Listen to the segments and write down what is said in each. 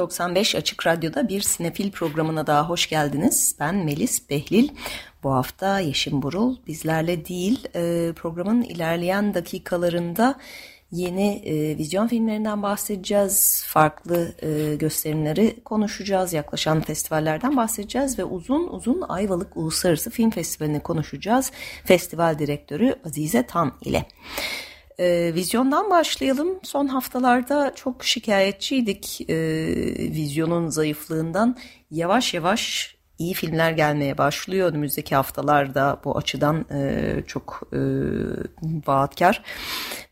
95 Açık Radyo'da bir sinefil programına daha hoş geldiniz. Ben Melis Behlil. Bu hafta Yeşim Burul bizlerle değil, e, programın ilerleyen dakikalarında yeni e, vizyon filmlerinden bahsedeceğiz. Farklı e, gösterimleri konuşacağız, yaklaşan festivallerden bahsedeceğiz ve uzun uzun Ayvalık Uluslararası Film Festivali'ni konuşacağız. Festival direktörü Azize Tan ile. E, vizyondan başlayalım. Son haftalarda çok şikayetçiydik e, vizyonun zayıflığından. Yavaş yavaş iyi filmler gelmeye başlıyor. Önümüzdeki haftalarda bu açıdan e, çok e, vaatkar.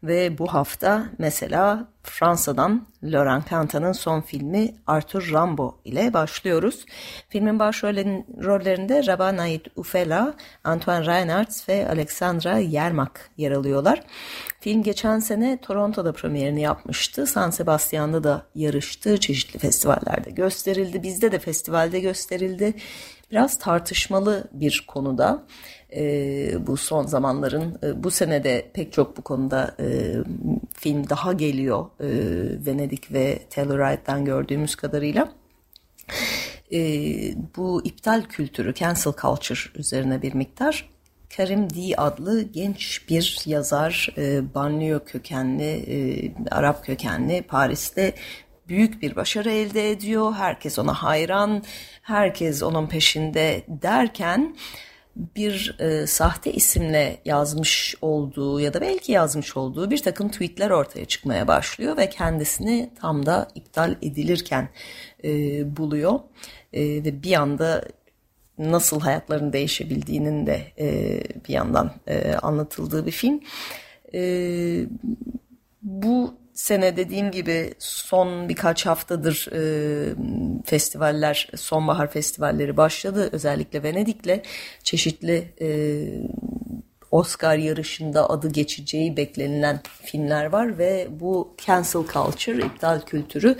Ve bu hafta mesela Fransa'dan Laurent Canta'nın son filmi Arthur Rambo ile başlıyoruz. Filmin başrollerinde Rabanait Ufela, Antoine Reinhardt ve Alexandra Yermak yer alıyorlar. Film geçen sene Toronto'da premierini yapmıştı. San Sebastian'da da yarıştı. Çeşitli festivallerde gösterildi. Bizde de festivalde gösterildi. Biraz tartışmalı bir konuda e, bu son zamanların e, bu senede pek çok bu konuda e, film daha geliyor e, Venedik ve Tellurite'den gördüğümüz kadarıyla. E, bu iptal kültürü, cancel culture üzerine bir miktar Karim D adlı genç bir yazar, e, banliyö kökenli, e, Arap kökenli Paris'te büyük bir başarı elde ediyor. Herkes ona hayran, herkes onun peşinde derken bir e, sahte isimle yazmış olduğu ya da belki yazmış olduğu bir takım tweetler ortaya çıkmaya başlıyor ve kendisini tam da iptal edilirken e, buluyor e, ve bir anda nasıl hayatların değişebildiğinin de e, bir yandan e, anlatıldığı bir film. E, bu sene dediğim gibi son birkaç haftadır e, festivaller, sonbahar festivalleri başladı. Özellikle Venedik'le çeşitli e, Oscar yarışında adı geçeceği beklenilen filmler var ve bu cancel culture, iptal kültürü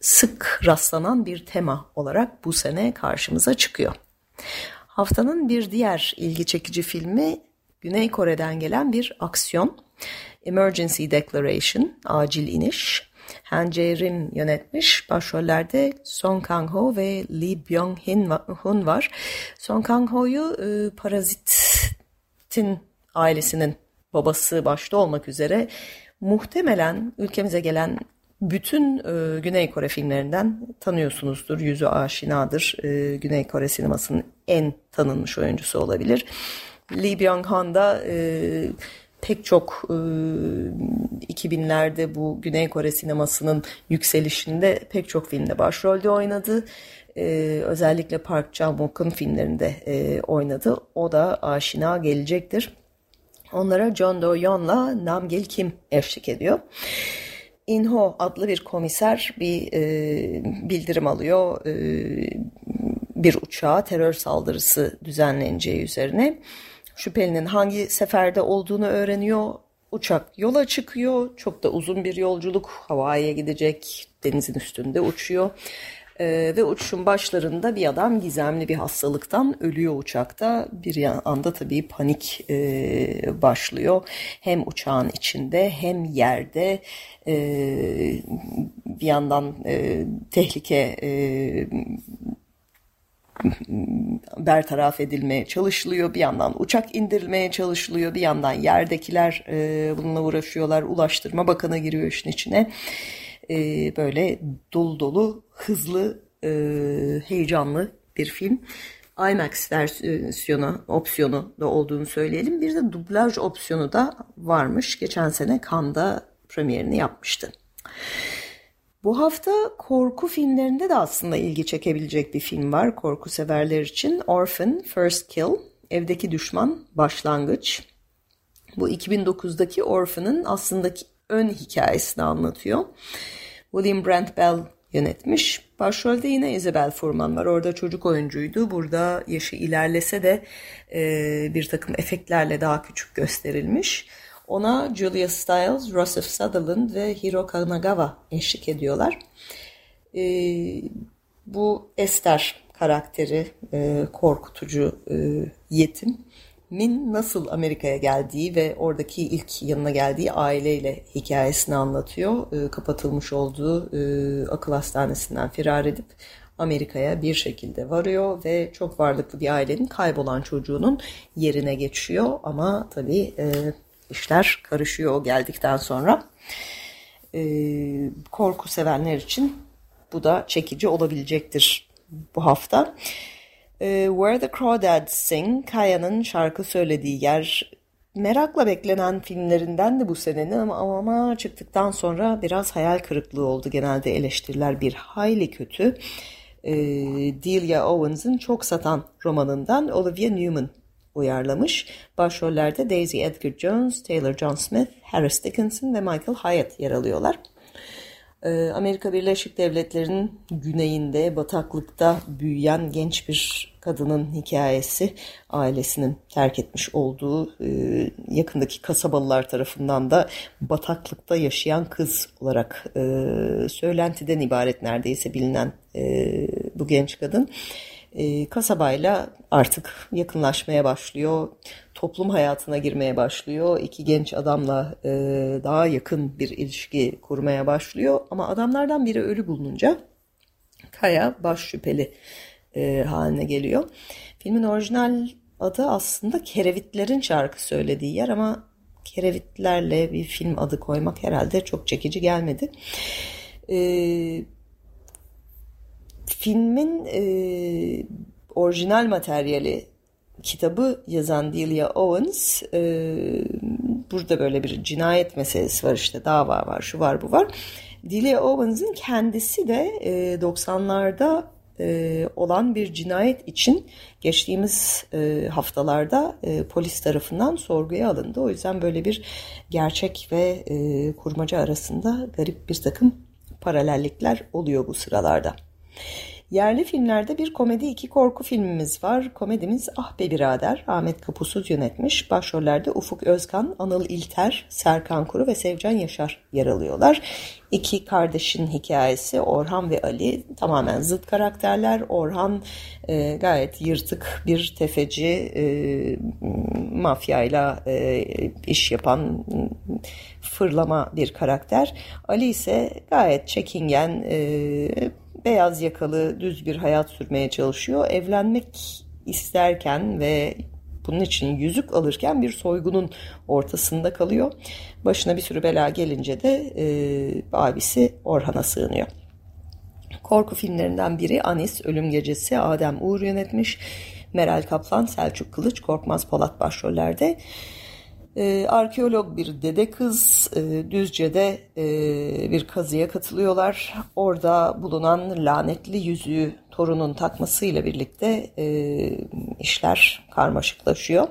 sık rastlanan bir tema olarak bu sene karşımıza çıkıyor. Haftanın bir diğer ilgi çekici filmi Güney Kore'den gelen bir aksiyon. Emergency Declaration, acil iniş. Han Jae-rim yönetmiş. Başrollerde Song Kang-ho ve Lee Byung-hun var. Song Kang-ho'yu e, Parazit'in ailesinin babası başta olmak üzere muhtemelen ülkemize gelen bütün e, Güney Kore filmlerinden tanıyorsunuzdur. Yüzü aşinadır. E, Güney Kore sinemasının en tanınmış oyuncusu olabilir. Lee Byung-hun da e, pek çok e, 2000'lerde bu Güney Kore sinemasının yükselişinde pek çok filmde başrolde oynadı. E, özellikle Park Chan-wook'un filmlerinde e, oynadı. O da aşina gelecektir. Onlara John Do-yeon'la Nam Gil Kim eşlik ediyor. Inho adlı bir komiser bir e, bildirim alıyor. E, bir uçağa terör saldırısı düzenleneceği üzerine. Şüphelinin hangi seferde olduğunu öğreniyor. Uçak yola çıkıyor. Çok da uzun bir yolculuk. Hawaii'ye gidecek. Denizin üstünde uçuyor. Ee, ve uçuşun başlarında bir adam gizemli bir hastalıktan ölüyor uçakta. Bir anda tabii panik e, başlıyor. Hem uçağın içinde hem yerde e, bir yandan e, tehlike e, bertaraf edilmeye çalışılıyor. Bir yandan uçak indirilmeye çalışılıyor. Bir yandan yerdekiler e, bununla uğraşıyorlar. Ulaştırma Bakanı giriyor işin içine. E, böyle dolu dolu, hızlı, e, heyecanlı bir film. IMAX versiyonu, opsiyonu da olduğunu söyleyelim. Bir de dublaj opsiyonu da varmış. Geçen sene Cannes'da premierini yapmıştı. Bu hafta korku filmlerinde de aslında ilgi çekebilecek bir film var korku severler için. Orphan First Kill, Evdeki Düşman Başlangıç. Bu 2009'daki Orphan'ın aslında ön hikayesini anlatıyor. William Brent Bell yönetmiş. Başrolde yine Isabel Furman var. Orada çocuk oyuncuydu. Burada yaşı ilerlese de e, bir takım efektlerle daha küçük gösterilmiş. Ona Julia Stiles, Joseph Sutherland ve Hiro Kanagawa eşlik ediyorlar. E, bu Esther karakteri e, korkutucu e, yetim Min nasıl Amerika'ya geldiği ve oradaki ilk yanına geldiği aileyle hikayesini anlatıyor. E, kapatılmış olduğu e, akıl hastanesinden firar edip Amerika'ya bir şekilde varıyor ve çok varlıklı bir ailenin kaybolan çocuğunun yerine geçiyor. Ama tabii e, işler karışıyor geldikten sonra. E, korku sevenler için bu da çekici olabilecektir bu hafta. E, Where the Crawdads Sing, Kaya'nın şarkı söylediği yer merakla beklenen filmlerinden de bu senenin ama, ama çıktıktan sonra biraz hayal kırıklığı oldu. Genelde eleştiriler bir hayli kötü. E, Delia Owens'ın çok satan romanından Olivia Newman uyarlamış. Başrollerde Daisy Edgar Jones, Taylor John Smith, Harris Dickinson ve Michael Hyatt yer alıyorlar. Ee, Amerika Birleşik Devletleri'nin güneyinde bataklıkta büyüyen genç bir kadının hikayesi ailesinin terk etmiş olduğu e, yakındaki kasabalılar tarafından da bataklıkta yaşayan kız olarak e, söylentiden ibaret neredeyse bilinen e, bu genç kadın e, kasabayla artık yakınlaşmaya başlıyor. Toplum hayatına girmeye başlıyor. İki genç adamla e, daha yakın bir ilişki kurmaya başlıyor. Ama adamlardan biri ölü bulununca Kaya baş şüpheli e, haline geliyor. Filmin orijinal adı aslında Kerevitlerin şarkı söylediği yer ama Kerevitlerle bir film adı koymak herhalde çok çekici gelmedi. Eee filmin e, orijinal materyali kitabı yazan Delia Owens e, burada böyle bir cinayet meselesi var işte dava var şu var bu var. Delia Owens'ın kendisi de e, 90'larda e, olan bir cinayet için geçtiğimiz e, haftalarda e, polis tarafından sorguya alındı. O yüzden böyle bir gerçek ve e, kurmaca arasında garip bir takım paralellikler oluyor bu sıralarda. Yerli filmlerde bir komedi iki korku filmimiz var. Komedimiz Ah Be Birader Ahmet Kapusuz yönetmiş. Başrollerde Ufuk Özkan, Anıl İlter, Serkan Kuru ve Sevcan Yaşar yer alıyorlar. İki kardeşin hikayesi Orhan ve Ali tamamen zıt karakterler. Orhan e, gayet yırtık bir tefeci, e, mafyayla e, iş yapan fırlama bir karakter. Ali ise gayet çekingen, e, beyaz yakalı düz bir hayat sürmeye çalışıyor. Evlenmek isterken ve bunun için yüzük alırken bir soygunun ortasında kalıyor. Başına bir sürü bela gelince de e, abisi Orhan'a sığınıyor. Korku filmlerinden biri Anis, Ölüm Gecesi, Adem Uğur yönetmiş. Meral Kaplan, Selçuk Kılıç, Korkmaz Polat başrollerde. E, arkeolog bir dede kız e, Düzce'de e, bir kazıya katılıyorlar. Orada bulunan lanetli yüzüğü torunun takmasıyla birlikte e, işler karmaşıklaşıyor.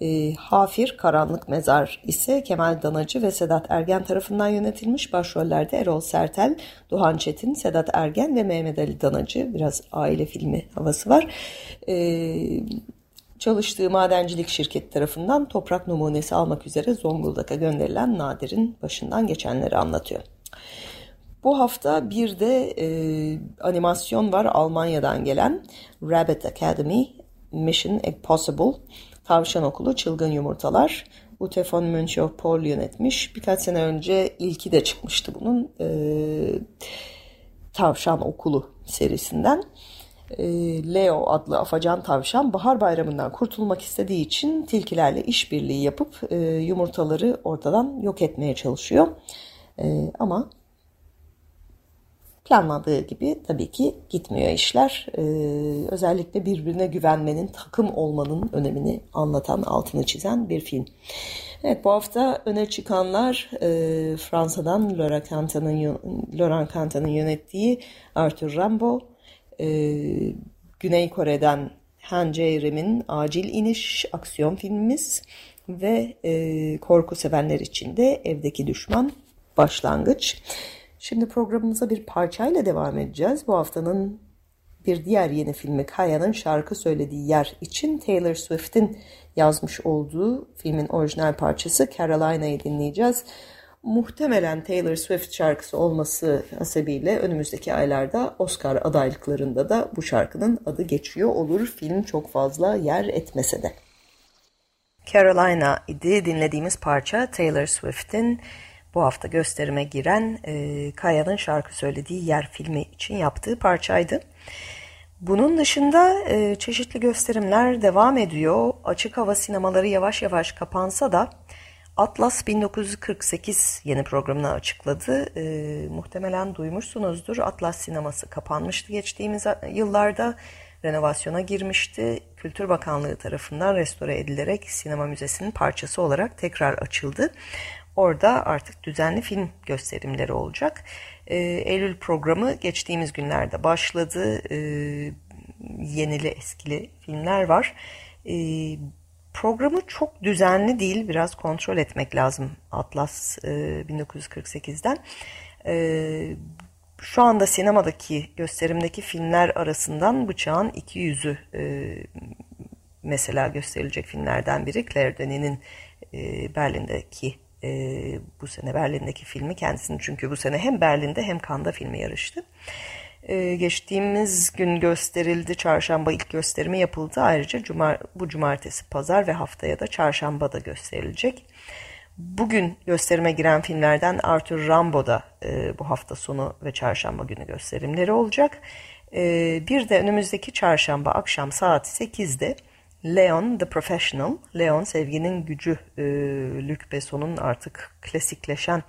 E, Hafir Karanlık Mezar ise Kemal Danacı ve Sedat Ergen tarafından yönetilmiş. Başrollerde Erol Sertel, Duhan Çetin, Sedat Ergen ve Mehmet Ali Danacı. Biraz aile filmi havası var. E, çalıştığı madencilik şirketi tarafından toprak numunesi almak üzere Zonguldak'a gönderilen Nadir'in başından geçenleri anlatıyor. Bu hafta bir de e, animasyon var Almanya'dan gelen Rabbit Academy Mission Impossible Tavşan Okulu Çılgın Yumurtalar Ute von Münchow yönetmiş. Birkaç sene önce ilki de çıkmıştı bunun e, Tavşan Okulu serisinden. E, Leo adlı afacan tavşan bahar bayramından kurtulmak istediği için tilkilerle işbirliği yapıp e, yumurtaları ortadan yok etmeye çalışıyor. E, ama planladığı gibi tabii ki gitmiyor işler. özellikle birbirine güvenmenin, takım olmanın önemini anlatan, altını çizen bir film. Evet bu hafta öne çıkanlar Fransa'dan Laurent Canta'nın yönettiği Arthur Rimbaud, e, Güney Kore'den Han Jae-rim'in Acil İniş aksiyon filmimiz ve e, korku sevenler için de Evdeki Düşman Başlangıç. Şimdi programımıza bir parçayla devam edeceğiz. Bu haftanın bir diğer yeni filmi Kaya'nın şarkı söylediği yer için Taylor Swift'in yazmış olduğu filmin orijinal parçası Carolina'yı dinleyeceğiz. Muhtemelen Taylor Swift şarkısı olması hasebiyle önümüzdeki aylarda Oscar adaylıklarında da bu şarkının adı geçiyor olur. Film çok fazla yer etmese de. Carolina idi dinlediğimiz parça Taylor Swift'in bu hafta gösterime giren e, Kaya'nın şarkı söylediği yer filmi için yaptığı parçaydı. Bunun dışında e, çeşitli gösterimler devam ediyor. Açık hava sinemaları yavaş yavaş kapansa da Atlas 1948 yeni programını açıkladı. E, muhtemelen duymuşsunuzdur. Atlas sineması kapanmıştı geçtiğimiz yıllarda. Renovasyona girmişti. Kültür Bakanlığı tarafından restore edilerek sinema müzesinin parçası olarak tekrar açıldı. Orada artık düzenli film gösterimleri olacak. E, Eylül programı geçtiğimiz günlerde başladı. E, yenili eskili filmler var. E, programı çok düzenli değil. Biraz kontrol etmek lazım Atlas e, 1948'den. E, şu anda sinemadaki gösterimdeki filmler arasından Bıçağın iki yüzü e, mesela gösterilecek filmlerden biri. Claire Denis'in e, Berlin'deki e, bu sene Berlin'deki filmi kendisinin çünkü bu sene hem Berlin'de hem Cannes'da filmi yarıştı. E, geçtiğimiz gün gösterildi. Çarşamba ilk gösterimi yapıldı. Ayrıca cumar, bu cumartesi, pazar ve haftaya da çarşambada gösterilecek. Bugün gösterime giren filmlerden Arthur Rambo'da e, bu hafta sonu ve çarşamba günü gösterimleri olacak. E, bir de önümüzdeki çarşamba akşam saat 8'de Leon The Professional, Leon Sevginin Gücü, e, Luc Besson'un artık klasikleşen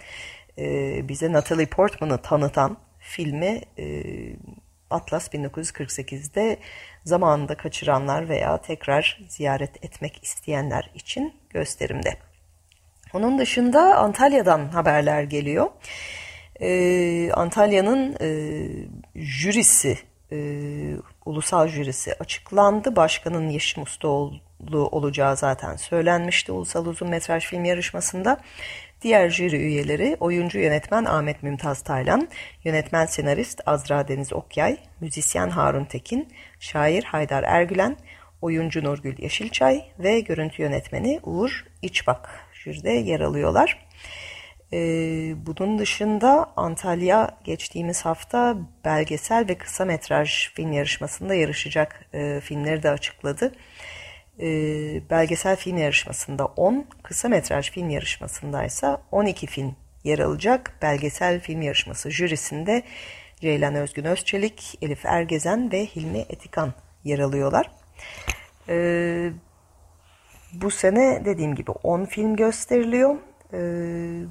e, bize Natalie Portman'ı tanıtan filmi e, Atlas 1948'de zamanında kaçıranlar veya tekrar ziyaret etmek isteyenler için gösterimde. Onun dışında Antalya'dan haberler geliyor. Ee, Antalya'nın e, jürisi e, ulusal jürisi açıklandı. Başkanın Yeşim Ustaoğlu olacağı zaten söylenmişti ulusal uzun metraj film yarışmasında. Diğer jüri üyeleri oyuncu yönetmen Ahmet Mümtaz Taylan, yönetmen senarist Azra Deniz Okyay, müzisyen Harun Tekin, şair Haydar Ergülen, oyuncu Nurgül Yeşilçay ve görüntü yönetmeni Uğur İçbak jüride yer alıyorlar. Ee, bunun dışında Antalya geçtiğimiz hafta belgesel ve kısa metraj film yarışmasında yarışacak e, filmleri de açıkladı. E, belgesel film yarışmasında 10, kısa metraj film yarışmasında ise 12 film yer alacak. Belgesel film yarışması jürisinde Ceylan Özgün Özçelik, Elif Ergezen ve Hilmi Etikan yer alıyorlar. E, bu sene dediğim gibi 10 film gösteriliyor. Ee,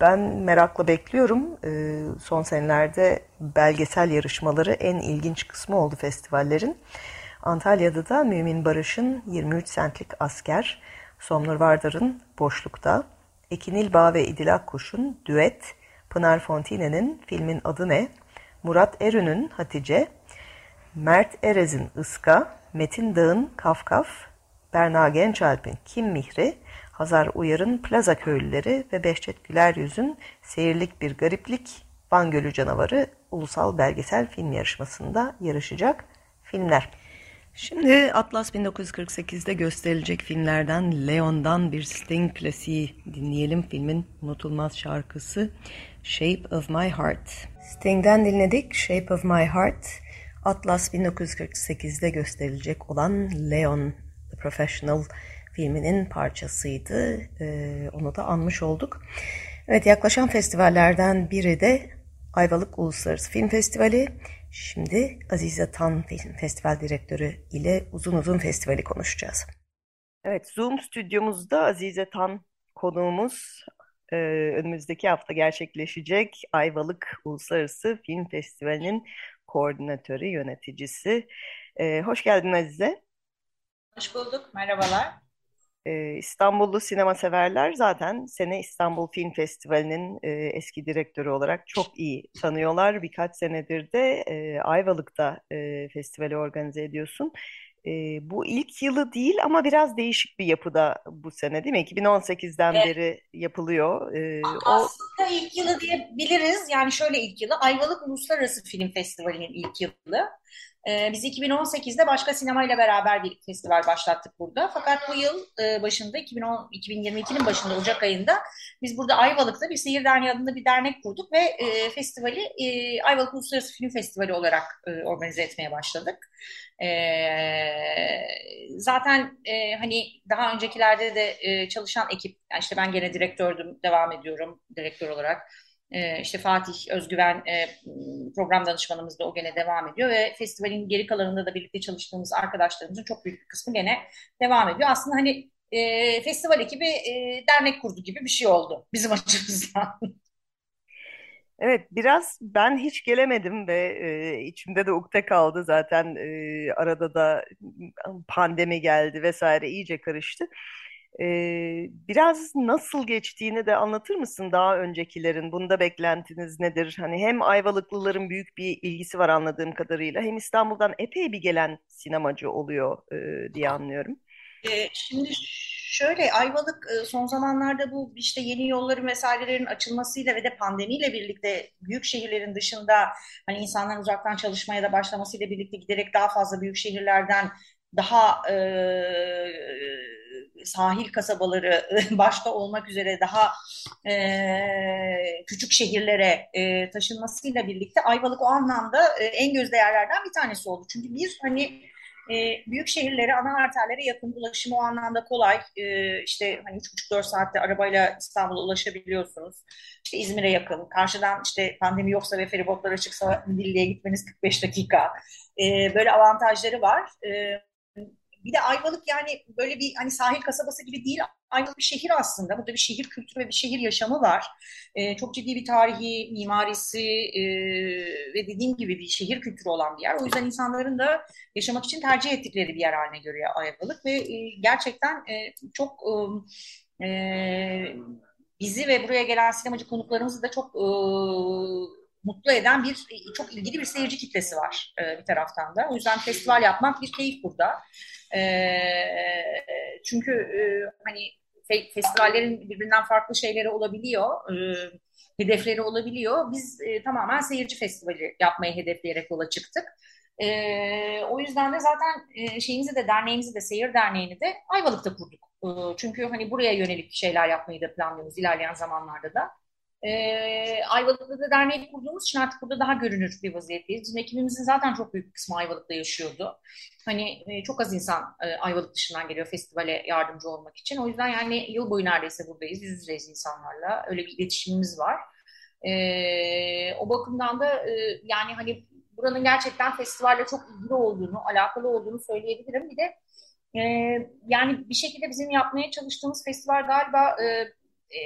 ben merakla bekliyorum. Ee, son senelerde belgesel yarışmaları en ilginç kısmı oldu festivallerin. Antalya'da da Mümin Barış'ın 23 Sentlik Asker, Somnur Vardar'ın Boşlukta, Ekin İlbağ ve İdil Akkuş'un Düet, Pınar Fontine'nin Filmin Adı Ne, Murat Erün'ün Hatice, Mert Erez'in Iska, Metin Dağ'ın Kafkaf, Berna Gençalp'in Kim Mihri, Hazar Uyar'ın Plaza Köylüleri ve Behçet Güler Yüz'ün Seyirlik Bir Gariplik, Van Gölü Canavarı Ulusal Belgesel Film Yarışması'nda yarışacak filmler. Şimdi Atlas 1948'de gösterilecek filmlerden Leon'dan bir Sting klasiği dinleyelim. Filmin unutulmaz şarkısı Shape of My Heart. Sting'den dinledik Shape of My Heart. Atlas 1948'de gösterilecek olan Leon The Professional filminin parçasıydı. Ee, onu da anmış olduk. Evet yaklaşan festivallerden biri de Ayvalık Uluslararası Film Festivali. Şimdi Azize Tan Festival Direktörü ile uzun uzun festivali konuşacağız. Evet Zoom stüdyomuzda Azize Tan konuğumuz. Ee, önümüzdeki hafta gerçekleşecek Ayvalık Uluslararası Film Festivali'nin koordinatörü, yöneticisi. Ee, hoş geldin Azize. Hoş bulduk, merhabalar. Ee, İstanbullu sinema severler zaten sene İstanbul Film Festivali'nin e, eski direktörü olarak çok iyi tanıyorlar. Birkaç senedir de e, Ayvalık'ta e, festivali organize ediyorsun. E, bu ilk yılı değil ama biraz değişik bir yapıda bu sene değil mi? 2018'den evet. beri yapılıyor. E, Aslında o... ilk yılı diyebiliriz. Yani şöyle ilk yılı Ayvalık Uluslararası Film Festivali'nin ilk yılı. Ee, biz 2018'de başka sinemayla beraber bir festival başlattık burada. Fakat bu yıl e, başında 2010, 2022'nin başında Ocak ayında biz burada Ayvalık'ta bir Seyir Derneği adında bir dernek kurduk ve e, festivali e, Ayvalık Uluslararası Film Festivali olarak organize etmeye başladık. Zaten hani daha öncekilerde de çalışan ekip, işte ben gene direktördüm, devam ediyorum direktör olarak. E, işte Fatih Özgüven e, program danışmanımız da o gene devam ediyor ve festivalin geri kalanında da birlikte çalıştığımız arkadaşlarımızın çok büyük bir kısmı gene devam ediyor. Aslında hani e, festival ekibi e, dernek kurdu gibi bir şey oldu bizim açımızdan. Evet, biraz ben hiç gelemedim ve e, içimde de ukde kaldı zaten e, arada da pandemi geldi vesaire iyice karıştı. Ee, biraz nasıl geçtiğini de anlatır mısın daha öncekilerin? Bunda beklentiniz nedir? Hani hem Ayvalıklıların büyük bir ilgisi var anladığım kadarıyla hem İstanbul'dan epey bir gelen sinemacı oluyor e, diye anlıyorum. E, şimdi şöyle Ayvalık son zamanlarda bu işte yeni yolların vesairelerin açılmasıyla ve de pandemiyle birlikte büyük şehirlerin dışında hani insanların uzaktan çalışmaya da başlamasıyla birlikte giderek daha fazla büyük şehirlerden daha e, sahil kasabaları başta olmak üzere daha e, küçük şehirlere e, taşınmasıyla birlikte Ayvalık o anlamda e, en gözde yerlerden bir tanesi oldu. Çünkü bir hani e, büyük şehirlere, ana arterlere yakın ulaşım o anlamda kolay. E, işte hani 3,5-4 saatte arabayla İstanbul'a ulaşabiliyorsunuz. İşte İzmir'e yakın. Karşıdan işte pandemi yoksa ve feribotlar açıksa Milliye'ye gitmeniz 45 dakika. E, böyle avantajları var. E, bir de Ayvalık yani böyle bir hani sahil kasabası gibi değil. Ayvalık bir şehir aslında. Burada bir şehir kültürü ve bir şehir yaşamı var. Ee, çok ciddi bir tarihi, mimarisi e, ve dediğim gibi bir şehir kültürü olan bir yer. O yüzden insanların da yaşamak için tercih ettikleri bir yer haline görüyor Ayvalık ve e, gerçekten e, çok e, bizi ve buraya gelen sinemacı konuklarımızı da çok e, mutlu eden bir çok ilgili bir seyirci kitlesi var e, bir taraftan da. O yüzden festival yapmak bir keyif burada. E, çünkü e, hani fe, festivallerin birbirinden farklı şeyleri olabiliyor. E, hedefleri olabiliyor. Biz e, tamamen seyirci festivali yapmayı hedefleyerek yola çıktık. E, o yüzden de zaten e, şeyimizi de derneğimizi de seyir derneğini de Ayvalık'ta kurduk. E, çünkü hani buraya yönelik şeyler yapmayı da planlıyoruz ilerleyen zamanlarda da. E, Ayvalık'ta da derneği kurduğumuz için artık burada daha görünür bir vaziyetteyiz. Bizim ekibimizin zaten çok büyük bir kısmı Ayvalık'ta yaşıyordu. Hani e, çok az insan e, Ayvalık dışından geliyor festivale yardımcı olmak için. O yüzden yani yıl boyu neredeyse buradayız. Yüz yüzeyiz insanlarla. Öyle bir iletişimimiz var. E, o bakımdan da e, yani hani buranın gerçekten festivalle çok ilgili olduğunu, alakalı olduğunu söyleyebilirim. Bir de e, yani bir şekilde bizim yapmaya çalıştığımız festival galiba e, e,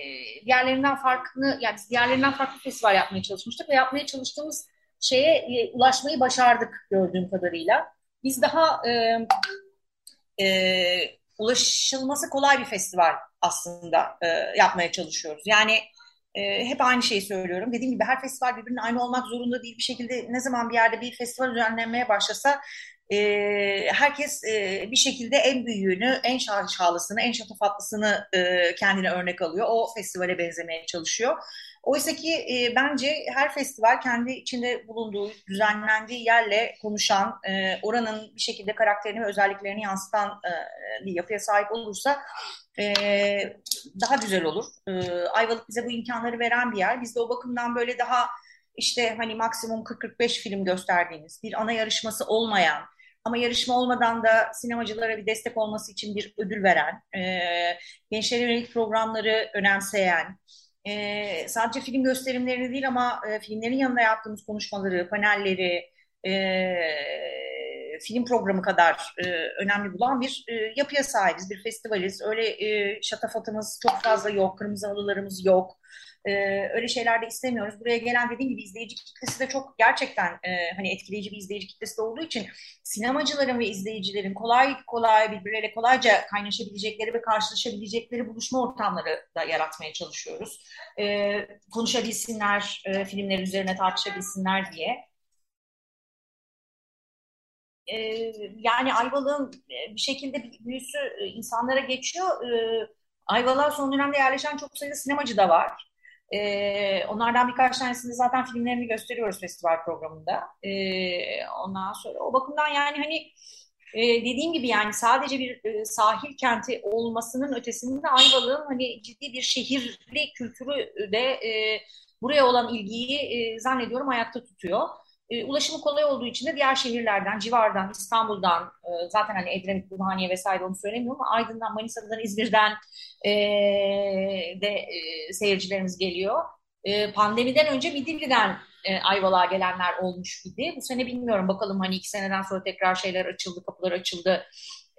diğerlerinden farklı yani diğerlerinden farklı festival yapmaya çalışmıştık ve yapmaya çalıştığımız şeye e, ulaşmayı başardık gördüğüm kadarıyla. Biz daha e, e, ulaşılması kolay bir festival aslında e, yapmaya çalışıyoruz. Yani e, hep aynı şeyi söylüyorum. Dediğim gibi her festival birbirine aynı olmak zorunda değil. Bir şekilde ne zaman bir yerde bir festival düzenlenmeye başlasa e, herkes e, bir şekilde en büyüğünü, en şahlısını, en şatafatlısını e, kendine örnek alıyor. O festivale benzemeye çalışıyor. Oysa ki e, bence her festival kendi içinde bulunduğu, düzenlendiği yerle konuşan, e, oranın bir şekilde karakterini ve özelliklerini yansıtan e, bir yapıya sahip olursa e, daha güzel olur. E, Ayvalık bize bu imkanları veren bir yer. Biz de o bakımdan böyle daha işte hani maksimum 40-45 film gösterdiğimiz, bir ana yarışması olmayan, ama yarışma olmadan da sinemacılara bir destek olması için bir ödül veren, e, gençlere yönelik programları önemseyen, e, sadece film gösterimlerini değil ama e, filmlerin yanında yaptığımız konuşmaları, panelleri, e, film programı kadar e, önemli bulan bir e, yapıya sahibiz, bir festivaliz. Öyle e, şatafatımız çok fazla yok, kırmızı halılarımız yok. E, öyle şeyler de istemiyoruz. Buraya gelen dediğim gibi izleyici kitlesi de çok gerçekten e, hani etkileyici bir izleyici kitlesi de olduğu için sinemacıların ve izleyicilerin kolay kolay birbirleriyle kolayca kaynaşabilecekleri ve karşılaşabilecekleri buluşma ortamları da yaratmaya çalışıyoruz. E, konuşabilsinler, e, filmler üzerine tartışabilsinler diye. yani Ayvalık'ın bir şekilde büyüsü insanlara geçiyor. E, Ayvalık'a son dönemde yerleşen çok sayıda sinemacı da var. E, onlardan birkaç tanesini zaten filmlerini gösteriyoruz festival programında. E, ondan sonra o bakımdan yani hani e, dediğim gibi yani sadece bir e, sahil kenti olmasının ötesinde Ayvalık'ın hani ciddi bir şehirli kültürü de e, buraya olan ilgiyi e, zannediyorum ayakta tutuyor. E, ulaşımı kolay olduğu için de diğer şehirlerden, civardan, İstanbul'dan, e, zaten hani Edremit, Burhaniye vesaire onu söylemiyorum ama Aydın'dan, Manisa'dan, İzmir'den e, de e, seyircilerimiz geliyor. E, pandemiden önce Midilli'den e, Ayvalık'a gelenler olmuş idi. Bu sene bilmiyorum bakalım hani iki seneden sonra tekrar şeyler açıldı, kapılar açıldı.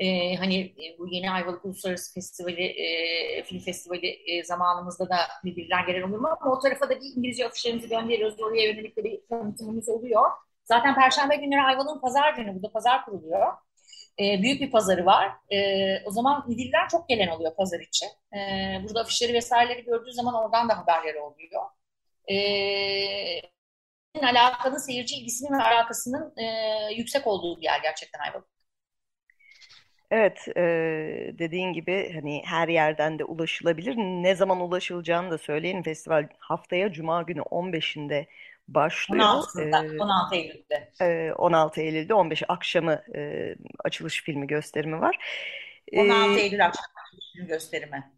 E, hani e, bu yeni Ayvalık Uluslararası Festivali, e, film festivali e, zamanımızda da birbirinden gelen olur mu? Ama o tarafa da bir İngilizce afişlerimizi gönderiyoruz. Oraya yönelik de bir tanıtımımız oluyor. Zaten Perşembe günleri Ayvalık'ın pazar günü, burada pazar kuruluyor. E, büyük bir pazarı var. E, o zaman Midilliler çok gelen oluyor pazar için. E, burada afişleri vesaireleri gördüğü zaman oradan da haberleri oluyor. E, alakanın seyirci ilgisinin ve alakasının e, yüksek olduğu bir yer gerçekten Ayvalık. Evet, e, dediğin gibi hani her yerden de ulaşılabilir. Ne zaman ulaşılacağını da söyleyin. Festival haftaya Cuma günü 15'inde başlıyor. 16'sında, 16 Eylül'de. E, 16 Eylül'de 15 akşamı e, açılış filmi gösterimi var. 16 e, Eylül akşamı gösterimi.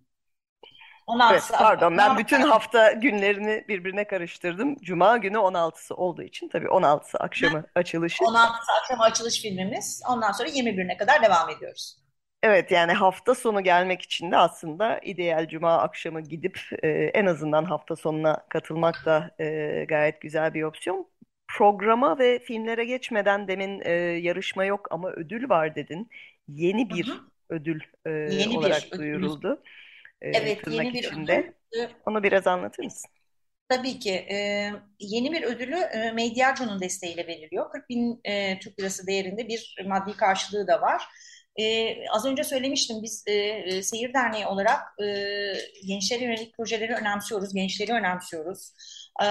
16'sı. Evet, pardon ben bütün hafta günlerini birbirine karıştırdım. Cuma günü 16'sı olduğu için tabii 16'sı akşamı açılışı. 16'sı akşamı açılış filmimiz. Ondan sonra 21'ine kadar devam ediyoruz. Evet yani hafta sonu gelmek için de aslında ideal cuma akşamı gidip e, en azından hafta sonuna katılmak da e, gayet güzel bir opsiyon. Programa ve filmlere geçmeden demin e, yarışma yok ama ödül var dedin. Yeni bir hı hı. ödül e, Yeni olarak bir duyuruldu. Ödül e, evet, yeni bir içinde. Ödül. Onu biraz anlatır mısın? Tabii ki. E, yeni bir ödülü e, Mediaco'nun desteğiyle veriliyor. 40 bin e, Türk Lirası değerinde bir maddi karşılığı da var. E, az önce söylemiştim biz e, e Seyir Derneği olarak e, gençlere yönelik projeleri önemsiyoruz, gençleri önemsiyoruz. E,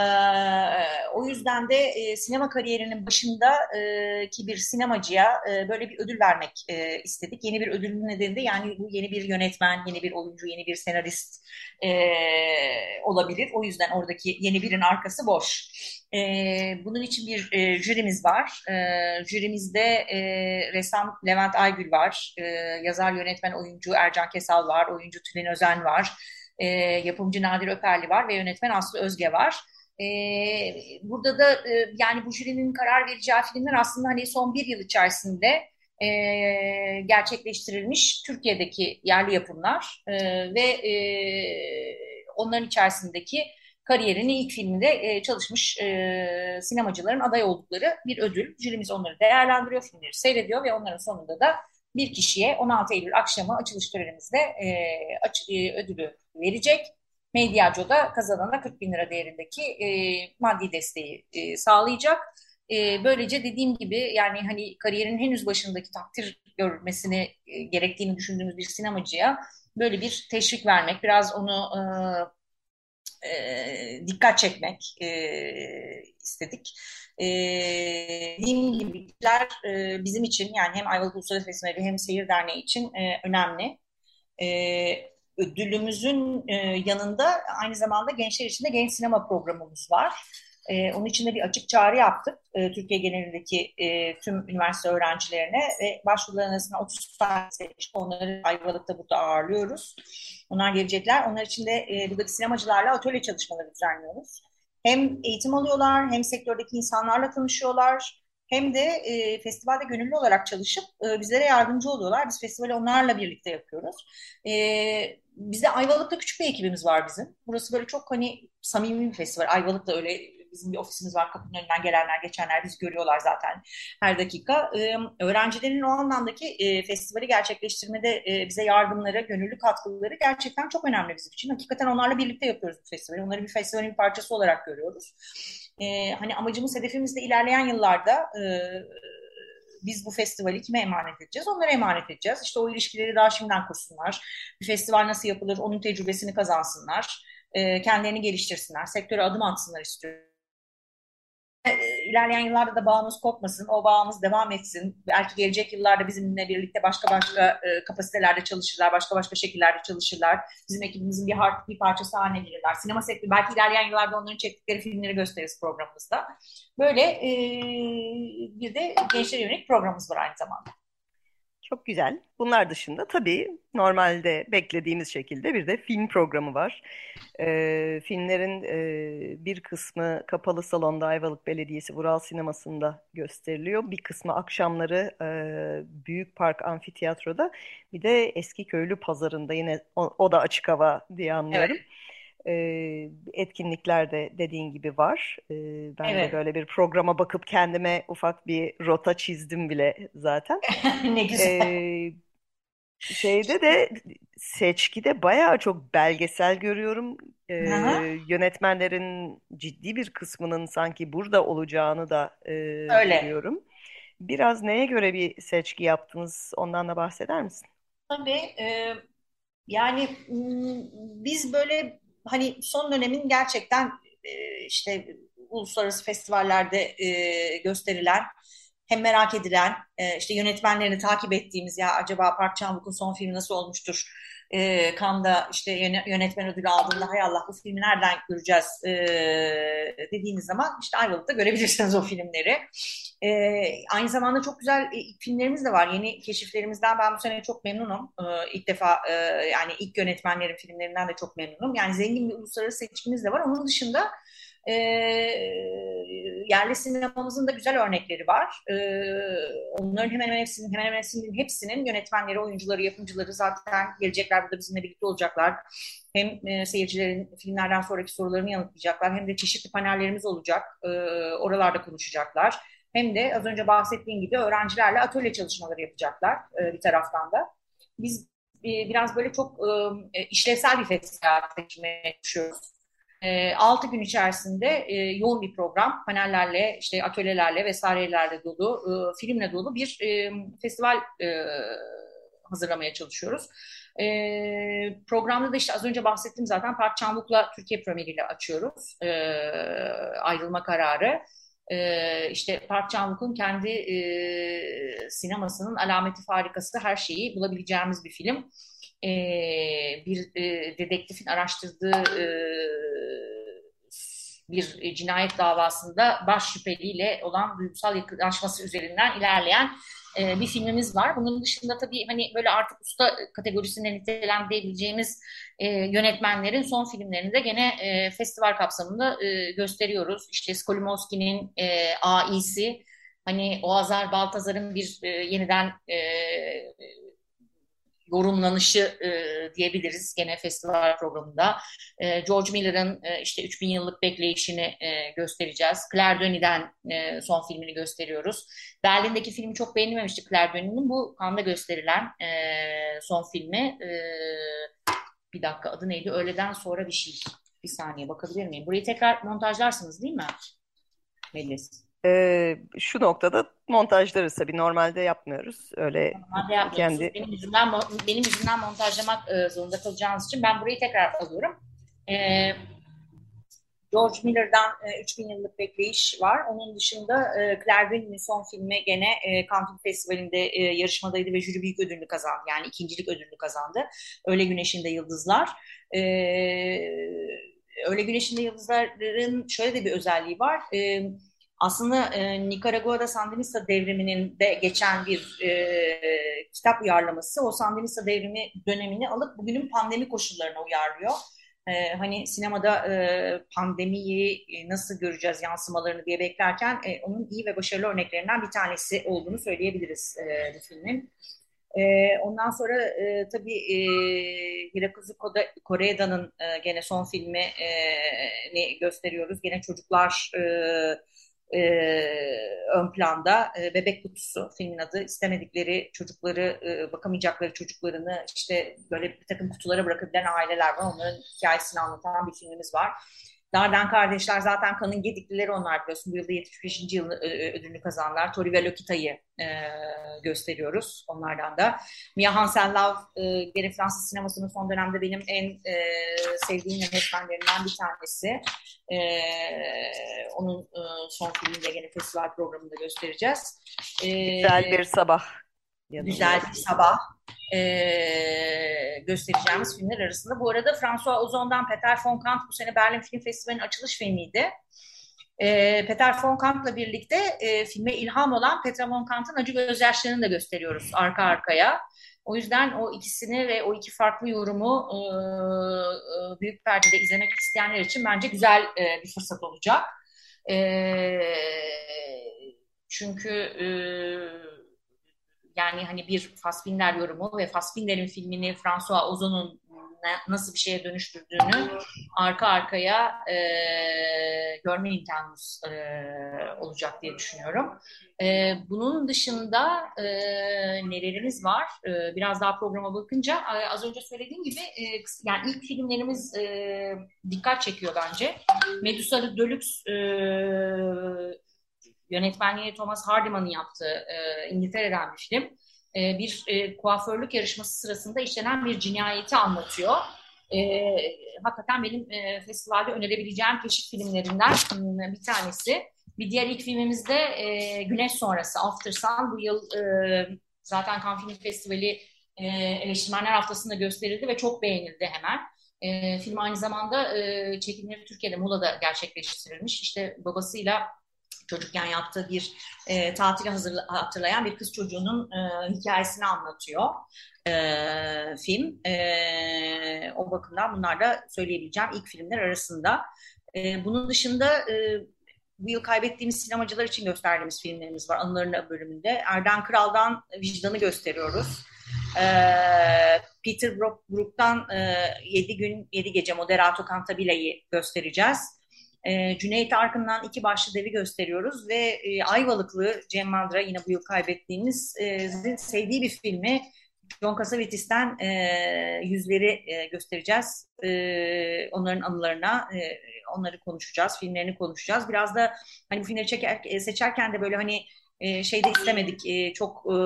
o yüzden de e, sinema kariyerinin başında e, ki bir sinemacıya e, böyle bir ödül vermek e, istedik. Yeni bir ödülün nedeni de yani bu yeni bir yönetmen, yeni bir oyuncu, yeni bir senarist e, olabilir. O yüzden oradaki yeni birin arkası boş. E, bunun için bir e, jürimiz var. E, jürimizde e, ressam Levent Aygül var, e, yazar, yönetmen, oyuncu Ercan Kesal var, oyuncu Tülin Özen var, e, yapımcı Nadir Öperli var ve yönetmen Aslı Özge var. E, burada da e, yani bu jürinin karar vereceği filmler aslında hani son bir yıl içerisinde e, gerçekleştirilmiş Türkiye'deki yerli yapımlar e, ve onların içerisindeki kariyerinin ilk filminde çalışmış sinemacıların aday oldukları bir ödül. Jürimiz onları değerlendiriyor, filmleri seyrediyor ve onların sonunda da bir kişiye 16 Eylül akşamı açılış törenimizde ödülü verecek. Mediaco da kazanana 40 bin lira değerindeki e, maddi desteği e, sağlayacak. E, böylece dediğim gibi yani hani kariyerin henüz başındaki takdir görmesini e, gerektiğini düşündüğümüz bir sinemacıya böyle bir teşvik vermek, biraz onu e, e, dikkat çekmek e, istedik. E, dediğim gibi e, bizim için yani hem Ayvalık Uluslararası Festivali hem Seyir Derneği için e, önemli. E, ödülümüzün e, yanında aynı zamanda gençler için de genç sinema programımız var. E, onun için de bir açık çağrı yaptık e, Türkiye genelindeki e, tüm üniversite öğrencilerine ve başvuruların arasında 30 tane. Onları Ayvalık'ta burada ağırlıyoruz. Onlar gelecekler. Onlar için de e, buradaki sinemacılarla atölye çalışmaları düzenliyoruz. Hem eğitim alıyorlar hem sektördeki insanlarla tanışıyorlar hem de e, festivalde gönüllü olarak çalışıp e, bizlere yardımcı oluyorlar. Biz festivali onlarla birlikte yapıyoruz. E, bizde Ayvalık'ta küçük bir ekibimiz var bizim. Burası böyle çok hani samimi bir festival. Ayvalık'ta öyle bizim bir ofisimiz var. Kapının önünden gelenler, geçenler bizi görüyorlar zaten her dakika. E, öğrencilerin o anlamdaki e, festivali gerçekleştirmede e, bize yardımları, gönüllü katkıları gerçekten çok önemli bizim için. Hakikaten onlarla birlikte yapıyoruz bu festivali. Onları bir festivalin bir parçası olarak görüyoruz. E, hani amacımız, hedefimiz de ilerleyen yıllarda e, biz bu festivali kime emanet edeceğiz? Onlara emanet edeceğiz. İşte o ilişkileri daha şimdiden kursunlar. Bir festival nasıl yapılır? Onun tecrübesini kazansınlar. E, kendilerini geliştirsinler. Sektöre adım atsınlar istiyorum ilerleyen yıllarda da bağımız kopmasın, o bağımız devam etsin. Belki gelecek yıllarda bizimle birlikte başka başka e, kapasitelerde çalışırlar, başka başka şekillerde çalışırlar. Bizim ekibimizin bir, part, bir parçası haline gelirler. Sinema sektörü, belki ilerleyen yıllarda onların çektikleri filmleri gösteririz programımızda. Böyle e, bir de gençlere yönelik programımız var aynı zamanda. Çok güzel. Bunlar dışında tabii normalde beklediğimiz şekilde bir de film programı var. Ee, filmlerin e, bir kısmı kapalı salonda Ayvalık Belediyesi Vural Sineması'nda gösteriliyor. Bir kısmı akşamları e, Büyük Park Amfiteyatro'da. Bir de Eski Köylü Pazarı'nda yine o, o da açık hava diye anlıyorum. Evet e, etkinlikler de dediğin gibi var. E, ben evet. de böyle bir programa bakıp kendime ufak bir rota çizdim bile zaten. ne güzel. E, şeyde de seçkide bayağı çok belgesel görüyorum. E, yönetmenlerin ciddi bir kısmının sanki burada olacağını da e, Öyle. görüyorum. Biraz neye göre bir seçki yaptınız? Ondan da bahseder misin? Tabii. E, yani biz böyle hani son dönemin gerçekten e, işte uluslararası festivallerde e, gösterilen hem merak edilen e, işte yönetmenlerini takip ettiğimiz ya acaba Park Chan-wook'un son filmi nasıl olmuştur? E, Cannes'da işte yönetmen ödülü aldığında hay Allah bu filmi nereden göreceğiz e, dediğiniz zaman işte Ayvalık'ta görebilirsiniz o filmleri. E, aynı zamanda çok güzel e, filmlerimiz de var. Yeni keşiflerimizden ben bu sene çok memnunum. E, ilk defa e, yani ilk yönetmenlerin filmlerinden de çok memnunum. Yani zengin bir uluslararası seçkimiz de var. Onun dışında e, yerli sinemamızın da güzel örnekleri var. E, onların hemen hemen hepsinin, hemen hemen hepsinin, hepsinin yönetmenleri, oyuncuları, yapımcıları zaten gelecekler burada bizimle birlikte olacaklar. Hem e, seyircilerin filmlerden sonraki sorularını yanıtlayacaklar hem de çeşitli panellerimiz olacak. E, oralarda konuşacaklar. Hem de az önce bahsettiğim gibi öğrencilerle atölye çalışmaları yapacaklar e, bir taraftan da. Biz e, biraz böyle çok e, işlevsel bir festival seçmeye çalışıyoruz. E, 6 gün içerisinde e, yoğun bir program, panellerle, işte atölyelerle vesairelerle dolu, e, filmle dolu bir e, festival hazırlamaya çalışıyoruz. Programda da işte az önce bahsettim zaten Park Chan-wook'la Türkiye premieriyle açıyoruz e, ayrılma kararı. E, işte Park Chan-wook'un kendi e, sinemasının alameti farikası her şeyi bulabileceğimiz bir film e, bir e, dedektifin araştırdığı e, bir cinayet davasında baş şüpheliyle olan duygusal yakınlaşması üzerinden ilerleyen e, bir filmimiz var. Bunun dışında tabii hani böyle artık usta kategorisinde nitelendirebileceğimiz e, yönetmenlerin son filmlerini de gene e, festival kapsamında e, gösteriyoruz. İşte Skolimowski'nin e, Aİ'si, hani Oazar Baltazar'ın bir e, yeniden e, yorumlanışı e, diyebiliriz gene festival programında. E, George Miller'ın e, işte 3000 yıllık bekleyişini e, göstereceğiz. Claire Denis'den e, son filmini gösteriyoruz. Berlin'deki filmi çok beğenilmemişti Claire Denis'in. Bu kanda gösterilen e, son filmi. E, bir dakika adı neydi? Öğleden sonra bir şey. Bir saniye bakabilir miyim? Burayı tekrar montajlarsınız değil mi? Melis. Ee, şu noktada montajlarız tabii normalde yapmıyoruz. Öyle normalde kendi benim yüzümden benim yüzümden montajlamak e, zorunda kalacağınız için ben burayı tekrar alıyorum. E, George Miller'dan e, 3000 yıllık bekleyiş var. Onun dışında e, Claire Denis'in son filmi gene e, Cannes Festivali'nde e, yarışmadaydı ve jüri büyük ödülünü kazandı. Yani ikincilik ödülünü kazandı. Öyle Güneşinde Yıldızlar. E, Öyle Güneşinde Yıldızlar'ın şöyle de bir özelliği var. E, aslında e, Nikaragua'da Sandinista devriminin de geçen bir e, kitap uyarlaması. O Sandinista devrimi dönemini alıp bugünün pandemi koşullarına uyarlıyor. E, hani sinemada e, pandemiyi nasıl göreceğiz yansımalarını diye beklerken e, onun iyi ve başarılı örneklerinden bir tanesi olduğunu söyleyebiliriz e, bu filmin. E, ondan sonra e, tabii e, Hirokazu Koreeda'nın e, gene son filmi e, gösteriyoruz. Gene çocuklar e, e, ön planda. E, bebek kutusu filmin adı. İstemedikleri çocukları e, bakamayacakları çocuklarını işte böyle bir takım kutulara bırakabilen aileler var. Onların hikayesini anlatan bir filmimiz var. Darden kardeşler zaten kanın gediklileri onlar biliyorsun. Bu yılda 75. yıl ödülünü kazandılar. Tori ve Lokita'yı e, gösteriyoruz onlardan da. Mia Hansen-Løv e, gene Fransız sinemasının son dönemde benim en e, sevdiğim yönetmenlerinden bir tanesi. E, onun e, son filmini de gene festival programında göstereceğiz. E, Güzel bir sabah. Güzel bir sabah e, göstereceğimiz filmler arasında. Bu arada François Ozon'dan Peter von Kant bu sene Berlin Film Festivali'nin açılış filmiydi. E, Peter von Kant'la birlikte e, filme ilham olan Peter von Kant'ın Acı Gözyaşları'nı da gösteriyoruz arka arkaya. O yüzden o ikisini ve o iki farklı yorumu e, e, büyük perdede izlemek isteyenler için bence güzel e, bir fırsat olacak. E, çünkü e, yani hani bir Fassbinder yorumu ve Fassbinder'in filmini François Ozon'un nasıl bir şeye dönüştürdüğünü arka arkaya e, görme imkanımız e, olacak diye düşünüyorum. E, bunun dışında e, nelerimiz var? E, biraz daha programa bakınca e, az önce söylediğim gibi e, yani ilk filmlerimiz e, dikkat çekiyor bence. Medusa Deluxe e, yönetmenliği Thomas Hardiman'ın yaptığı e, İngiltere'den bir film. E, bir e, kuaförlük yarışması sırasında işlenen bir cinayeti anlatıyor. E, hakikaten benim e, festivalde önerebileceğim keşif filmlerinden e, bir tanesi. Bir diğer ilk filmimiz de e, Güneş Sonrası, After Sun. Bu yıl e, zaten Cannes Film Festivali e, eleştirmenler haftasında gösterildi ve çok beğenildi hemen. E, film aynı zamanda e, çekimleri Türkiye'de, Muğla'da gerçekleştirilmiş. İşte babasıyla çocukken yaptığı bir e, tatili hazırla, hatırlayan bir kız çocuğunun e, hikayesini anlatıyor e, film. E, o bakımdan bunlar da söyleyebileceğim ilk filmler arasında. E, bunun dışında e, bu yıl kaybettiğimiz sinemacılar için gösterdiğimiz filmlerimiz var anılarını bölümünde. Erden Kral'dan Vicdan'ı gösteriyoruz. E, Peter Brook'tan e, 7 gün 7 gece Moderato Cantabile'yi göstereceğiz. E, Cüneyt Arkın'dan iki başlı devi gösteriyoruz ve e, Ayvalıklı Cem Mandra yine bu yıl kaybettiğimiz e, sevdiği bir filmi John Cassavetes''ten e, yüzleri e, göstereceğiz. E, onların anılarına e, onları konuşacağız, filmlerini konuşacağız. Biraz da hani bu filmleri çeker, e, seçerken de böyle hani e, şeyde istemedik e, çok e,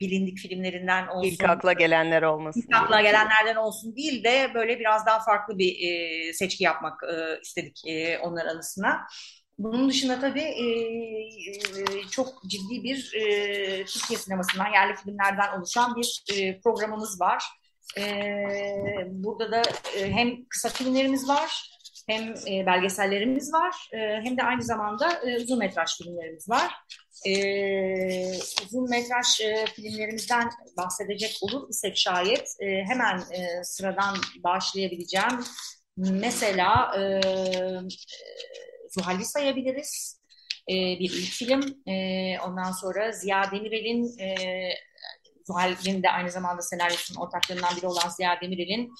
bilindik filmlerinden olsun. İlk akla gelenler olmasın. İlk akla gelenlerden olsun değil de böyle biraz daha farklı bir e, seçki yapmak e, istedik e, onlar arasına. Bunun dışında tabii e, e, çok ciddi bir e, Türkiye sinemasından, yerli filmlerden oluşan bir e, programımız var. E, burada da e, hem kısa filmlerimiz var, hem e, belgesellerimiz var, e, hem de aynı zamanda e, uzun metraj filmlerimiz var. E, uzun metraj e, filmlerimizden bahsedecek olur isek şayet e, hemen e, sıradan başlayabileceğim. Mesela e, Zuhal'i sayabiliriz. E, bir ilk film. E, ondan sonra Ziya Demirel'in e, Zuhal'in de aynı zamanda senaryosunun ortaklarından biri olan Ziya Demirel'in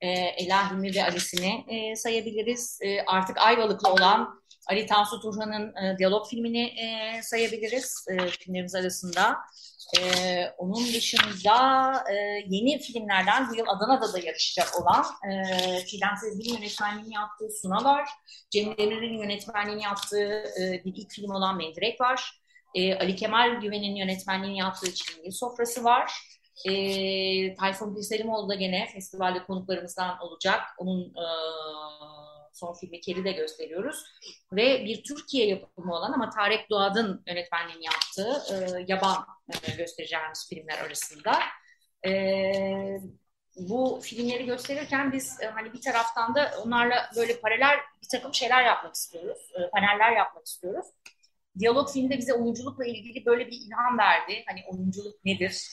e, Ela Hilmi ve Alice'ini e, sayabiliriz. E, artık Ayvalıklı olan Ali Tansu Turhan'ın e, diyalog filmini e, sayabiliriz e, filmlerimiz arasında. E, onun dışında e, yeni filmlerden bu yıl Adana'da da yarışacak olan e, Fidan Sezgin'in yönetmenliğini yaptığı Suna var. Cem Demir'in yönetmenliğini yaptığı e, bir ilk film olan Mendirek var. E, Ali Kemal Güven'in yönetmenliğini yaptığı Çilingir Sofrası var. E, Tayfun Bilselimoğlu da gene festivalde konuklarımızdan olacak. Onun e, son filmi Keri de gösteriyoruz. Ve bir Türkiye yapımı olan ama Tarek Doğad'ın yönetmenliğini yaptığı e, yaban e, göstereceğimiz filmler arasında. E, bu filmleri gösterirken biz e, hani bir taraftan da onlarla böyle paralel bir takım şeyler yapmak istiyoruz. E, paneller yapmak istiyoruz. Diyalog filmde bize oyunculukla ilgili böyle bir ilham verdi. Hani oyunculuk nedir?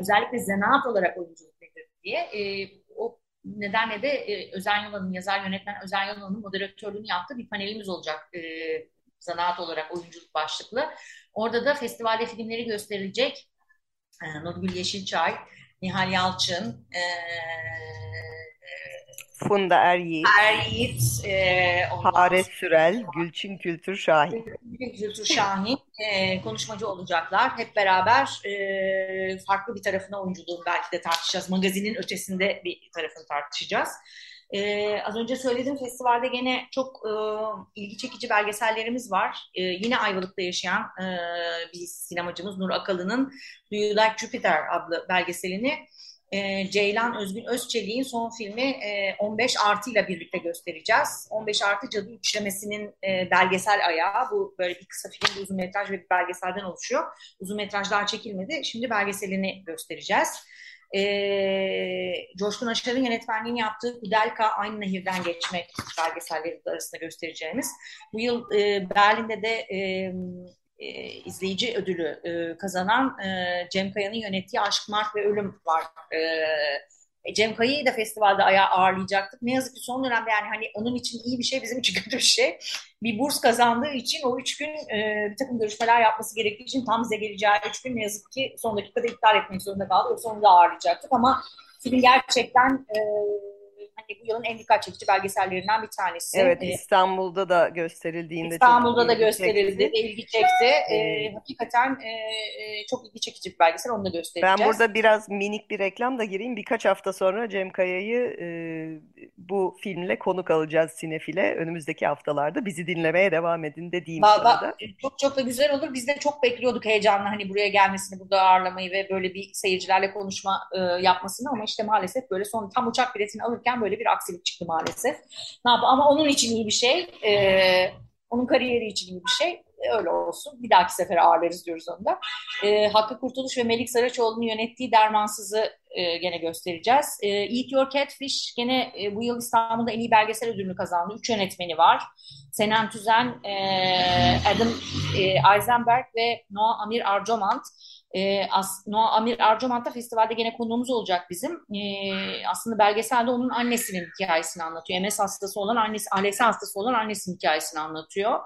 Özellikle zanaat olarak oyunculuk nedir diye. E, o nedenle de e, Özen Yalan'ın, yazar yönetmen Özen Yalan'ın moderatörlüğünü yaptığı bir panelimiz olacak. E, zanaat olarak oyunculuk başlıklı. Orada da festivalde filmleri gösterilecek. E, Nurgül Yeşilçay, Nihal Yalçın, e, Funda Er Yiğit, Er Yiğit e, Hare Sürel, Gülçin Kültür Şahin. Gülçin Kültür Şahin e, konuşmacı olacaklar. Hep beraber e, farklı bir tarafına oyunculuğunu belki de tartışacağız. Magazinin ötesinde bir tarafını tartışacağız. Ee, az önce söyledim festivalde gene çok e, ilgi çekici belgesellerimiz var. E, yine Ayvalık'ta yaşayan e, bir sinemacımız Nur Akalı'nın Do You Like Jupiter adlı belgeselini e, Ceylan Özgün Özçelik'in son filmi e, 15 artı ile birlikte göstereceğiz. 15 artı Cadı Üçlemesi'nin e, belgesel ayağı. Bu böyle bir kısa film, bir uzun metraj ve bir belgeselden oluşuyor. Uzun metraj daha çekilmedi. Şimdi belgeselini göstereceğiz. E, Coşkun Aşar'ın yönetmenliğini yaptığı Kudelka Aynı Nehirden Geçmek belgeselleri arasında göstereceğimiz. Bu yıl e, Berlin'de de e, e, izleyici ödülü e, kazanan e, Cem Kaya'nın yönettiği Aşk, Mark ve Ölüm var. E, Cem Kaya'yı da festivalde ayağa ağırlayacaktık. Ne yazık ki son dönemde yani hani onun için iyi bir şey bizim için kötü bir şey. Bir burs kazandığı için o üç gün e, bir takım görüşmeler yapması gerektiği için tam bize geleceği üç gün ne yazık ki son dakikada iptal etmek zorunda kaldı. Yoksa onu da ağırlayacaktık ama film gerçekten e, hani bu yılın en dikkat çekici belgesellerinden bir tanesi. Evet, İstanbul'da da gösterildiğinde İstanbul'da da gösterildi ve ilgi çekti. Ee, hakikaten e, çok ilgi çekici bir belgesel, onu da göstereceğiz. Ben burada biraz minik bir reklam da gireyim. Birkaç hafta sonra Cem Kaya'yı e, bu filmle konuk alacağız Sinefil'e. Önümüzdeki haftalarda bizi dinlemeye devam edin de diyeyim Vallahi, Çok çok da güzel olur. Biz de çok bekliyorduk heyecanla hani buraya gelmesini, burada ağırlamayı ve böyle bir seyircilerle konuşma e, yapmasını ama işte maalesef böyle son tam uçak biletini alırken böyle bir aksilik çıktı maalesef. Ne yap ama onun için iyi bir şey. Ee, onun kariyeri için iyi bir şey. Öyle olsun. Bir dahaki sefer ağırlarız diyoruz onu da. Ee, Hakkı Kurtuluş ve Melik Saraçoğlu'nun yönettiği Dermansız'ı e, gene göstereceğiz. E, Eat Your Catfish gene e, bu yıl İstanbul'da en iyi belgesel ödülünü kazandı. Üç yönetmeni var. Senem Tüzen, e, Adam e, Eisenberg ve Noah Amir Arjomant. E, as, Noah Amir Arjomant da festivalde gene konuğumuz olacak bizim. E, aslında belgeselde onun annesinin hikayesini anlatıyor. MS hastası olan annesi, ALS hastası olan annesinin hikayesini anlatıyor.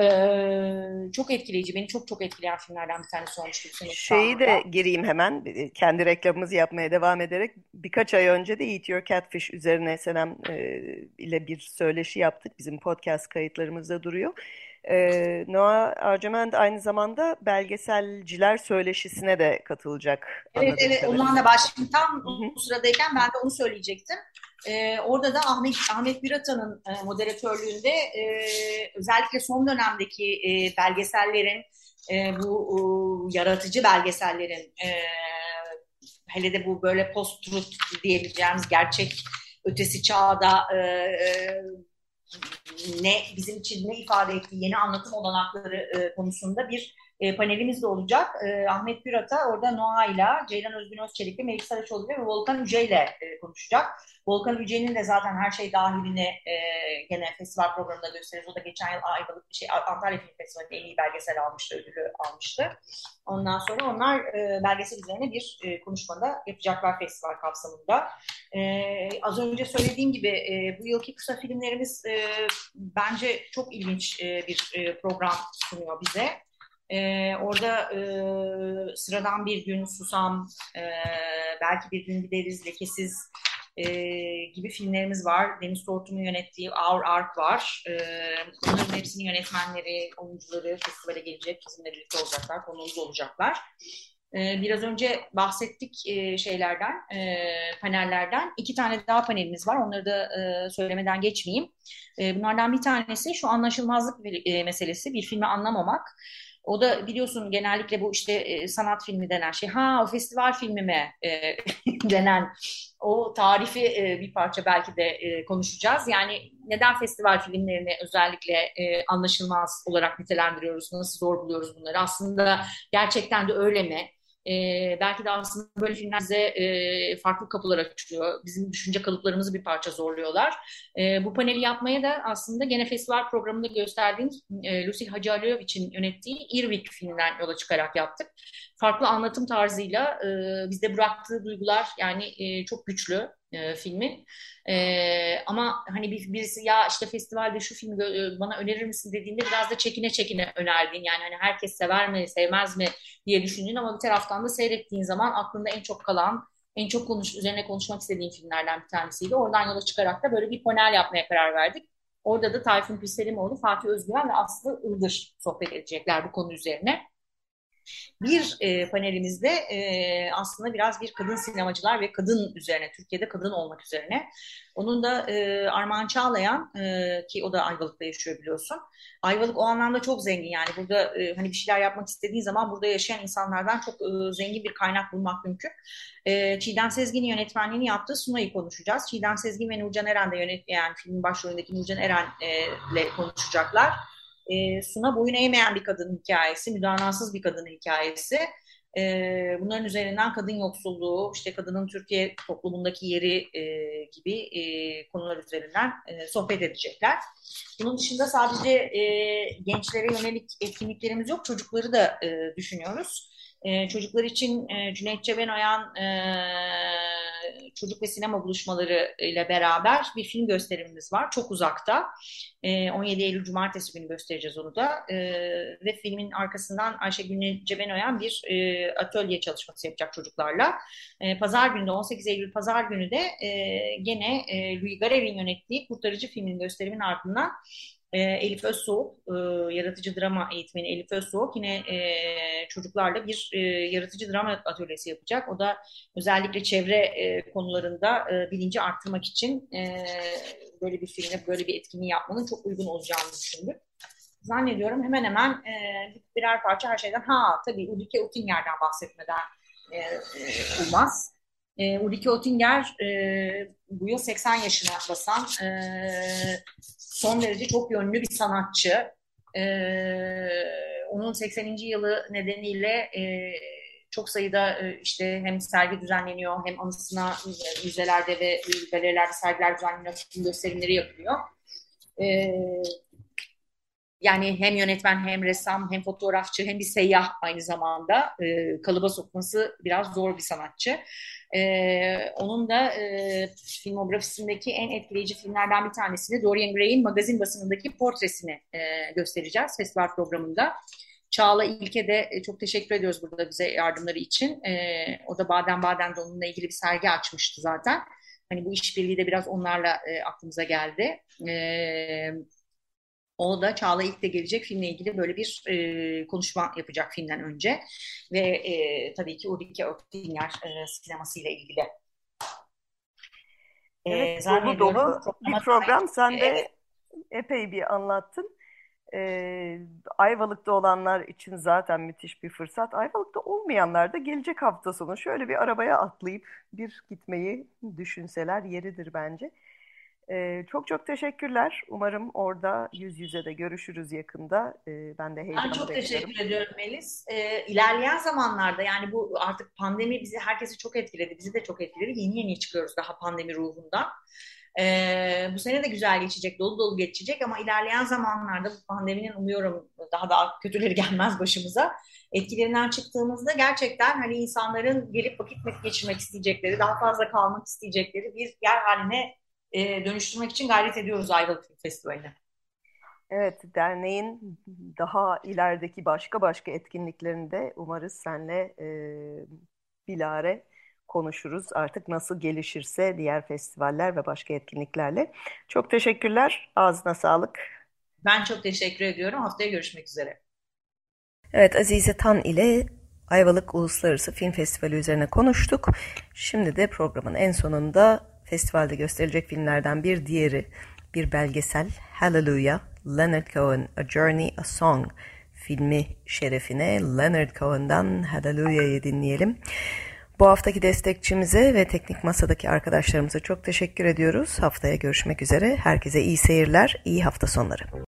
Ee, çok etkileyici. Beni çok çok etkileyen filmlerden bir tanesi olmuştu bu. Şeyi de gireyim hemen. Kendi reklamımızı yapmaya devam ederek. Birkaç ay önce de Eat Your Catfish üzerine Senem e, ile bir söyleşi yaptık. Bizim podcast kayıtlarımızda duruyor. Ee, Noah Arcament aynı zamanda belgeselciler söyleşisine de katılacak. Evet evet ondan da başlayayım. Tam bu sıradayken ben de onu söyleyecektim. Ee, orada da Ahmet Ahmet Birata'nın e, moderatörlüğünde e, özellikle son dönemdeki e, belgesellerin e, bu e, yaratıcı belgesellerin e, hele de bu böyle post-truth diyebileceğimiz gerçek ötesi çağda e, e, ne bizim için ne ifade ettiği yeni anlatım olanakları e, konusunda bir e, panelimiz de olacak. E, Ahmet Pürata orada Noah ile Ceylan Özgün Özçelik'le Melik Saraçoğlu ve Volkan Yüce ile e, konuşacak. Volkan Yüce'nin de zaten her şey dahilini e, gene festival programında gösteririz. O da geçen yıl Ayvalık bir şey Antalya Film Festivali'nde en iyi belgesel almıştı, ödülü almıştı. Ondan sonra onlar e, belgesel üzerine bir konuşmada yapacaklar festival kapsamında. Az önce söylediğim gibi bu yılki kısa filmlerimiz bence çok ilginç bir program sunuyor bize. Ee, orada e, sıradan bir gün Susam, e, belki bir gün gideriz, Lekesiz e, gibi filmlerimiz var. Deniz Tortum'un yönettiği Our Ark var. E, bunların hepsinin yönetmenleri, oyuncuları festivale gelecek, bizimle birlikte olacaklar, konuğumuz olacaklar. E, biraz önce bahsettik e, şeylerden, e, panellerden. İki tane daha panelimiz var. Onları da e, söylemeden geçmeyeyim. E, bunlardan bir tanesi şu anlaşılmazlık e, meselesi, bir filmi anlamamak. O da biliyorsun genellikle bu işte e, sanat filmi denen şey. Ha o festival filmi mi e, denen o tarifi e, bir parça belki de e, konuşacağız. Yani neden festival filmlerini özellikle e, anlaşılmaz olarak nitelendiriyoruz? Nasıl zor buluyoruz bunları? Aslında gerçekten de öyle mi? E, belki de aslında böyle filmler bize e, farklı kapılar açıyor. Bizim düşünce kalıplarımızı bir parça zorluyorlar. E, bu paneli yapmaya da aslında gene festival programında gösterdiğim e, Lucille Hacıalioviç'in yönettiği Irvik filminden yola çıkarak yaptık. Farklı anlatım tarzıyla e, bizde bıraktığı duygular yani e, çok güçlü e, filmin. E, ama hani bir, birisi ya işte festivalde şu filmi e, bana önerir misin dediğinde biraz da çekine çekine önerdin. Yani hani herkes sever mi sevmez mi diye düşündün ama bir taraftan da seyrettiğin zaman aklında en çok kalan en çok konuş, üzerine konuşmak istediğim filmlerden bir tanesiydi. Oradan yola çıkarak da böyle bir panel yapmaya karar verdik. Orada da Tayfun Piselimoğlu, Fatih Özgüven ve Aslı Ildır sohbet edecekler bu konu üzerine. Bir e, panelimizde e, aslında biraz bir kadın sinemacılar ve kadın üzerine, Türkiye'de kadın olmak üzerine. Onun da e, Armağan Çağlayan e, ki o da Ayvalık'ta yaşıyor biliyorsun. Ayvalık o anlamda çok zengin yani burada e, hani bir şeyler yapmak istediğin zaman burada yaşayan insanlardan çok e, zengin bir kaynak bulmak mümkün. E, Çiğdem Sezgin'in yönetmenliğini yaptığı Suna'yı konuşacağız. Çiğdem Sezgin ve Nurcan Eren de yönet yani filmin başrolündeki Nurcan Eren ile konuşacaklar. E, Suna boyun eğmeyen bir kadın hikayesi, müdanasız bir kadın hikayesi. E, bunların üzerinden kadın yoksulluğu, işte kadının Türkiye toplumundaki yeri e, gibi e, konular üzerinden e, sohbet edecekler. Bunun dışında sadece e, gençlere yönelik etkinliklerimiz yok, çocukları da e, düşünüyoruz. E, çocuklar için e, Cüneyt Çebenoyan e, çocuk ve sinema buluşmaları ile beraber bir film gösterimimiz var. Çok uzakta. E, 17 Eylül Cumartesi günü göstereceğiz onu da. E, ve filmin arkasından Ayşegül Cebenoyan bir e, atölye çalışması yapacak çocuklarla. E, Pazar günü de 18 Eylül Pazar günü de e, gene e, Louis Garrel'in yönettiği Kurtarıcı filmin gösterimin ardından e, Elif Özsoğuk, e, yaratıcı drama eğitmeni Elif Özsoğuk yine e, çocuklarla bir e, yaratıcı drama atölyesi yapacak. O da özellikle çevre e, konularında e, bilinci arttırmak için e, böyle bir filmde böyle bir etkinliği yapmanın çok uygun olacağını düşündük. Zannediyorum hemen hemen e, birer parça her şeyden. Ha tabii Ulrike Oettinger'den bahsetmeden e, olmaz. E, Ulrike Oettinger e, bu yıl 80 yaşına basan e, son derece çok yönlü bir sanatçı. Ee, onun 80. yılı nedeniyle e, çok sayıda e, işte hem sergi düzenleniyor hem anısına müzelerde ve galerilerde sergiler düzenleniyor, gösterimleri yapılıyor. Ee, yani hem yönetmen hem ressam hem fotoğrafçı hem bir seyyah aynı zamanda e, kalıba sokması biraz zor bir sanatçı. E, onun da e, filmografisindeki en etkileyici filmlerden bir tanesini Dorian Gray'in magazin basınındaki portresini e, göstereceğiz festival programında. Çağla İlke de e, çok teşekkür ediyoruz burada bize yardımları için. E, o da Baden Baden'de onunla ilgili bir sergi açmıştı zaten. Hani bu işbirliği de biraz onlarla e, aklımıza geldi. Evet o da Çağla ilk de gelecek filmle ilgili böyle bir e, konuşma yapacak filmden önce. Ve e, tabii ki Ulrike Oettinger e, sinemasıyla ilgili. E, evet, dolu dolu bir program. Sen de evet. epey bir anlattın. Ee, Ayvalık'ta olanlar için zaten müthiş bir fırsat. Ayvalık'ta olmayanlar da gelecek hafta sonu şöyle bir arabaya atlayıp bir gitmeyi düşünseler yeridir bence. Ee, çok çok teşekkürler. Umarım orada yüz yüze de görüşürüz yakında. Ee, ben de heyecanla Ben çok bekliyorum. teşekkür ediyorum Melis. Ee, ilerleyen zamanlarda yani bu artık pandemi bizi herkesi çok etkiledi. Bizi de çok etkiledi. Yeni yeni çıkıyoruz daha pandemi ruhundan. Ee, bu sene de güzel geçecek, dolu dolu geçecek ama ilerleyen zamanlarda bu pandeminin umuyorum daha da kötüleri gelmez başımıza. Etkilerinden çıktığımızda gerçekten hani insanların gelip vakit geçirmek isteyecekleri, daha fazla kalmak isteyecekleri bir yer haline e, dönüştürmek için gayret ediyoruz Ayvalık Film Festivali'ne. Evet, derneğin daha ilerideki başka başka etkinliklerinde umarız senle e, bilare konuşuruz. Artık nasıl gelişirse diğer festivaller ve başka etkinliklerle. Çok teşekkürler. Ağzına sağlık. Ben çok teşekkür ediyorum. Haftaya görüşmek üzere. Evet, Azize Tan ile Ayvalık Uluslararası Film Festivali üzerine konuştuk. Şimdi de programın en sonunda festivalde gösterilecek filmlerden bir diğeri bir belgesel Hallelujah Leonard Cohen A Journey A Song filmi şerefine Leonard Cohen'dan Hallelujah'yı dinleyelim. Bu haftaki destekçimize ve teknik masadaki arkadaşlarımıza çok teşekkür ediyoruz. Haftaya görüşmek üzere. Herkese iyi seyirler, iyi hafta sonları.